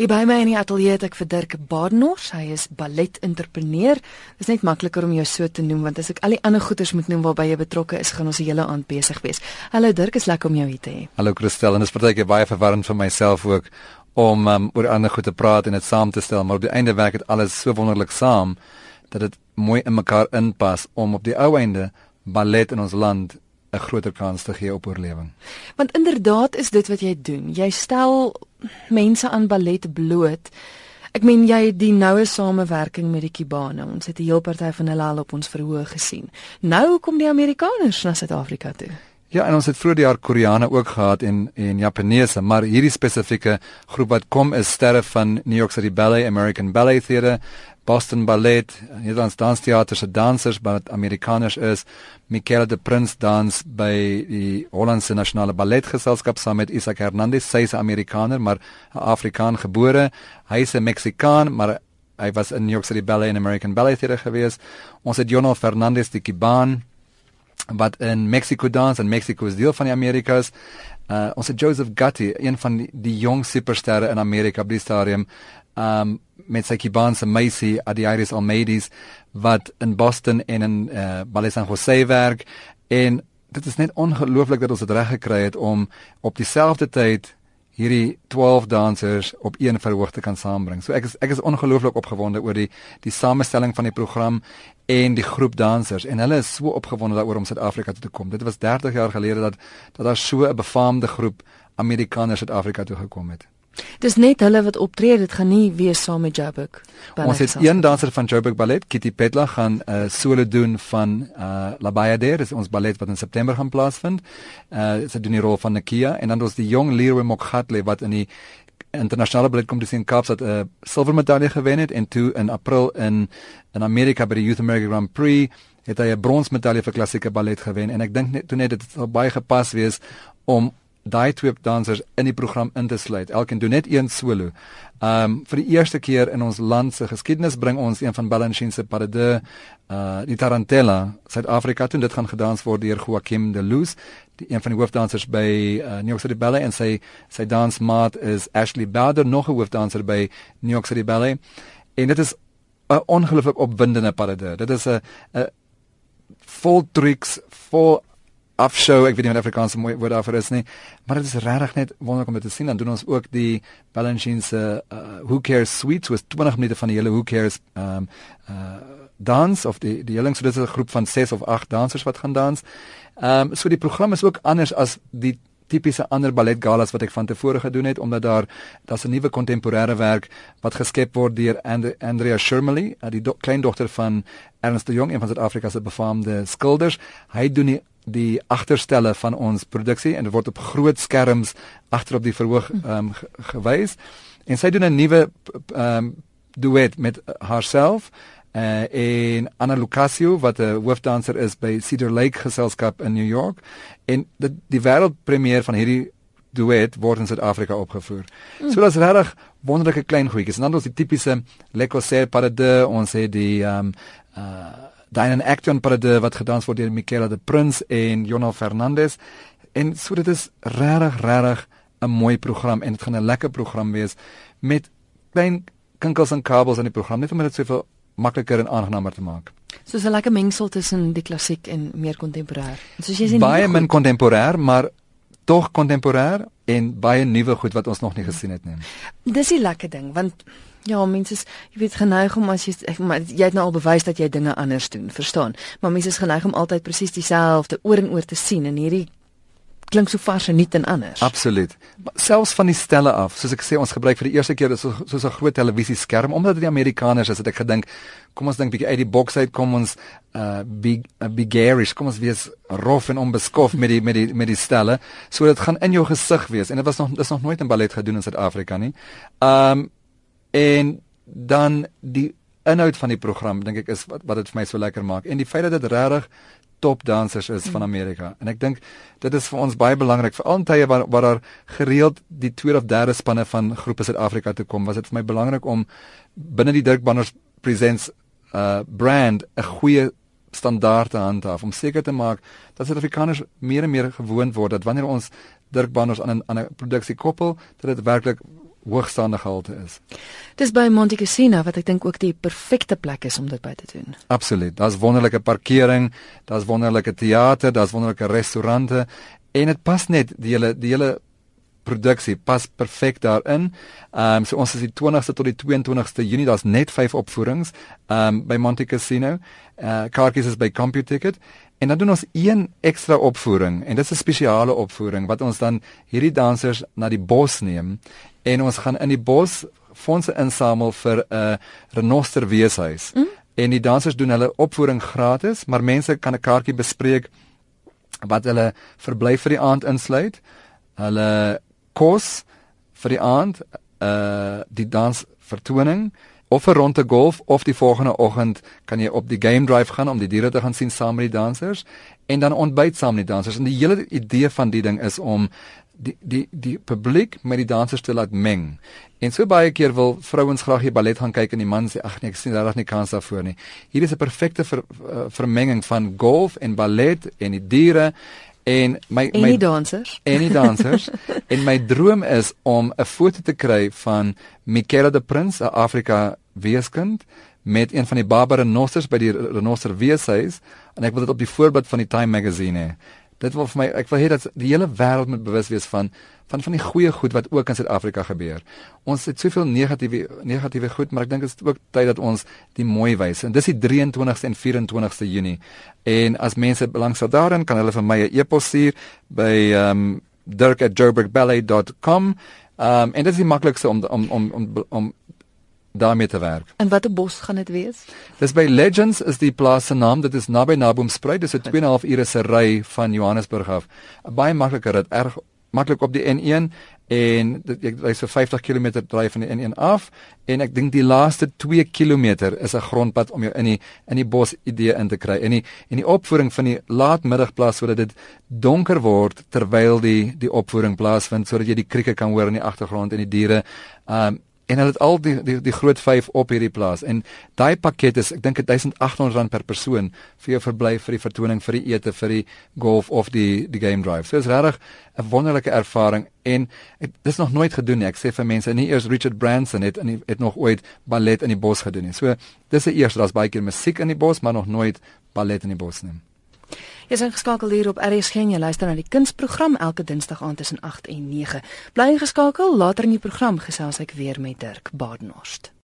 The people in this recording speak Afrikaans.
Hier by my in die ateljee het ek vir Dirk Badenhorst. Hy is ballet-entrepreneur. Dit is net makliker om jou so te noem want as ek al die ander goeters moet noem waarby jy betrokke is, gaan ons die hele aand besig wees. Hallo Dirk, is lekker om jou hier te hê. Hallo Christel, en dit is partykeer baie verwarrend vir myself ook om um, oor ander goed te praat en dit saam te stel, maar op die einde werk dit alles so wonderlik saam dat dit mooi in mekaar inpas om op die ou einde ballet in ons land 'n groter kans te gee op oorlewing. Want inderdaad is dit wat jy doen. Jy stel mense aan ballet bloot. Ek meen jy het die noue samewerking met die Kubane. Ons het 'n heel party van hulle al op ons verhoog gesien. Nou kom die Amerikaners na Suid-Afrika toe. Ja, en ons het vroeër die jaar Koreane ook gehad en en Japaneese, maar hierdie spesifieke groep wat kom is sterre van New York City Ballet, American Ballet Theatre, Boston Ballet, Nederlands Dansteater se dansers wat Amerikaners is, Michaela de Prins dans by die Hollandse Nasionale Balletgeselskap saam met Isaac Hernandez, sy is 'n Amerikaner maar 'n Afrikaan gebore. Hy is 'n Meksikaan, maar hy was in New York City Ballet en American Ballet Theatre gewees. Ons het Jonal Fernandez die Kibaan wat in Mexico dans en Mexico is deel van die Amerikas. Uh ons het Joseph Gatti, een van die, die jong supersterre in Amerika op die stadium um met sy Kibanse Macy Adiaris Almeides wat in Boston en in uh, Ballet San Jose werk en dit is net ongelooflik dat ons dit reg gekry het om op dieselfde tyd hierdie 12 dansers op een verhoog te kan saambring. So ek is ek is ongelooflik opgewonde oor die die samestelling van die program en die groep dansers en hulle is so opgewonde daaroor om Suid-Afrika toe te kom. Dit was 30 jaar gelede dat dat daar so 'n befaamde groep Amerikaners Suid-Afrika toe gekom het. Dis net hulle wat optree, dit gaan nie wees saam met Joburg. Ons het een danser van Joburg Ballet, Kitty Petla gaan 'n uh, solo doen van uh La Bayadere, dis ons ballet wat in September gaan plaasvind. Uh sy doen die rol van Nakia en dan ons die jong Leroy Mokhatle wat in die internasionale balletkompetisie in Kaapstad 'n uh, silwer medalje gewen het en toe in April in in Amerika by die Youth America Grand Prix het hy 'n bronsmedalje vir klassieke ballet gewen en ek dink net toe net dit sal baie gepas wees om daai twee dansers in die program in te sluit. Elkeen doen net een solo. Um vir die eerste keer in ons land se geskiedenis bring ons een van Balanchine se pas de deux, uh die Tarantella, Suid-Afrika toe. Dit gaan gedans word deur Joaquim de Luz, die een van die hoofdansers by uh, New York City Ballet en sy sy dansmaat is Ashley Bowder, nog 'n hoofdanser by New York City Ballet. En dit is 'n ongelooflik opwindende pas de deux. Dit is 'n 'n vol tricks, vol afshow, ek weet nie wat Afrikaans mooi woord daarvoor is nie, maar dit is regtig net wonderlik om dit te sien. Dan doen ons ook die Balanchine se uh, Who Cares Suite, was 20 minute van die hele Who Cares um uh dans of die die hele so dit is 'n groep van 6 of 8 dansers wat gaan dans. Um so die program is ook anders as die tipiese ander balletgalas wat ek van tevore gedoen het omdat daar daar's 'n nuwe kontemporêre werk wat geskep word deur And Andrea Shermley, uh, die do kleindogter van Ernst de Jong, een van Suid-Afrika se befaamde skilders. Hy doen die die agterstelle van ons produksie en dit word op groot skerms agter op die verhoog um, gewys en sy doen 'n nuwe um, duet met haarself uh, en Anna Lucasio wat 'n hoofdanser is by Cedar Lake geselskap in New York en die, die wêreldpremiere van hierdie duet word in Suid-Afrika opgevoer. Mm. So dit's regtig wonderlike klein goedjies. En dan ons die tipiese Le Corsaire Parade, ons het die ehm um, uh Diane Action Parade wat gedans word deur Michaela de Prins en Jonal Fernandez. En so dit is regtig regtig 'n mooi program en dit gaan 'n lekker program wees met klein kinkels en kabels in die program net om dit soveel makliker en aangenamer te maak. Soos 'n lekker mengsel tussen die klassiek en meer kontemporêr. Soos jy sê baie min kontemporêr, maar tog kontemporêr en baie nuwe goed wat ons nog nie gesien het nie. Dis die lekker ding want Ja, mense is jy weet geneig om as jy ek, maar jy het nou al bewys dat jy dinge anders doen, verstaan? Maar mense is geneig om altyd presies dieselfde oor en oor te sien en hierdie klink so vars en nuut en anders. Absoluut. Selfs van die stelle af, soos ek sê, ons gebruik vir die eerste keer so so 'n groot televisieskerm omdat dit die Amerikaners is, het ek gedink, kom ons dink bietjie uit die boks uit, kom ons uh big uh, bigarish, kom ons wees rof en onbeskof met die met die met die stelle, so dit gaan in jou gesig wees en dit was nog dis nog nooit in ballet gedoen in Suid-Afrika nie. Um en dan die inhoud van die program dink ek is wat wat dit vir my so lekker maak en die feit dat dit regtig top dansers is van Amerika. En ek dink dit is vir ons baie belangrik vir al tye waar waar daar gereeld die tweede of derde spanne van groepe Suid-Afrika toe kom was dit vir my belangrik om binne die Dirk Banners Presents uh brand 'n goeie standaard te handhaaf. Om seker te maak dat Suid-Afrikaners meer en meer gewoond word dat wanneer ons Dirk Banners aan 'n aan 'n produksie koppel dat dit werklik hoogstaande gehalte is. Dis by Monte Cassino wat ek dink ook die perfekte plek is om dit by te doen. Absoluut. Daar's wonderlike parkering, daar's wonderlike teater, daar's wonderlike restaurante en dit pas net die hele die hele produksie pas perfek daarin. Ehm um, so ons is die 20ste tot die 22ste Junie, daar's net 5 opvoerings ehm um, by Monte Cassino. Eh uh, kaartjies is by CompuTicket en dan doen ons een ekstra opvoering en dit is 'n spesiale opvoering wat ons dan hierdie dansers na die bos neem en ons gaan in die bos fondse insamel vir 'n uh, renoster weeshuis. Mm? En die dansers doen hulle opvoering gratis, maar mense kan 'n kaartjie bespreek wat hulle verblyf vir die aand insluit. Hulle kos vir die aand, uh die dans vertoning of 'n ronde golf of die volgende oggend kan jy op die game drive gaan om die diere te gaan sien saam met die dansers en dan ontbyt saam met die dansers. En die hele idee van die ding is om die die die publiek met die dansers te laat meng. En so baie keer wil vrouens graag die ballet gaan kyk en die man sê ag nee, ek sien regtig nie kans daarvoor nie. Hier is 'n perfekte ver, uh, vermenging van golf en ballet en die diere en my en my dansers en die dansers en my droom is om 'n foto te kry van Michaela de Prins, 'n Afrika weeskind met een van die Barbara Renossers by die Renosser weeshuis en ek wil dit op die voorblad van die Time magazine hê. Dit wil vir my ek wil hê dat die hele wêreld moet bewus wees van van van die goeie goed wat ook in Suid-Afrika gebeur. Ons het soveel negatiewe negatiewe goed, maar ek dink dit is ook tyd dat ons die mooi wys. En dis die 23ste en 24ste Junie. En as mense belangstel daarin, kan hulle vir my 'n e-pos stuur by um dirk@joburgballet.com. Um en dit is die maklikste om om om om om daarmee te werk. En watter bos gaan dit wees? Dis by Legends is die plaas se naam. Dit is naby Naboomspruit. Dis 'n 2.5 ure se ry van Johannesburg af. Baie makliker, dit erg maklik op die N1 en dit ek ry so 50 km dryf van die N1 af en ek dink die laaste 2 km is 'n grondpad om jou in die in die bos idee in te kry. En die en die opvoering van die laatmiddagplaas sodat dit donker word terwyl die die opvoering plaasvind sodat jy die krieke kan hoor in die agtergrond en die diere. Um en hulle het al die die die groot 5 op hierdie plaas en daai pakket is ek dink 1800 rand per persoon vir jou verblyf vir die vertoning vir die ete vir die golf of die die game drive. So is regtig 'n wonderlike ervaring en ek, dis nog nooit gedoen nie. Ek sê vir mense nie eers Richard Branson het in het nog ooit ballet in die bos gedoen nie. So dis 'n eers daar's baie keer musiek in die bos maar nog nooit ballet in die bos nie. Jy is ingeskakel hier op RSG en jy luister na die kunsprogram elke Dinsdag aand tussen 8 en 9. Bly ingeskakel, later in die program gesels ek weer met Dirk Badenhorst.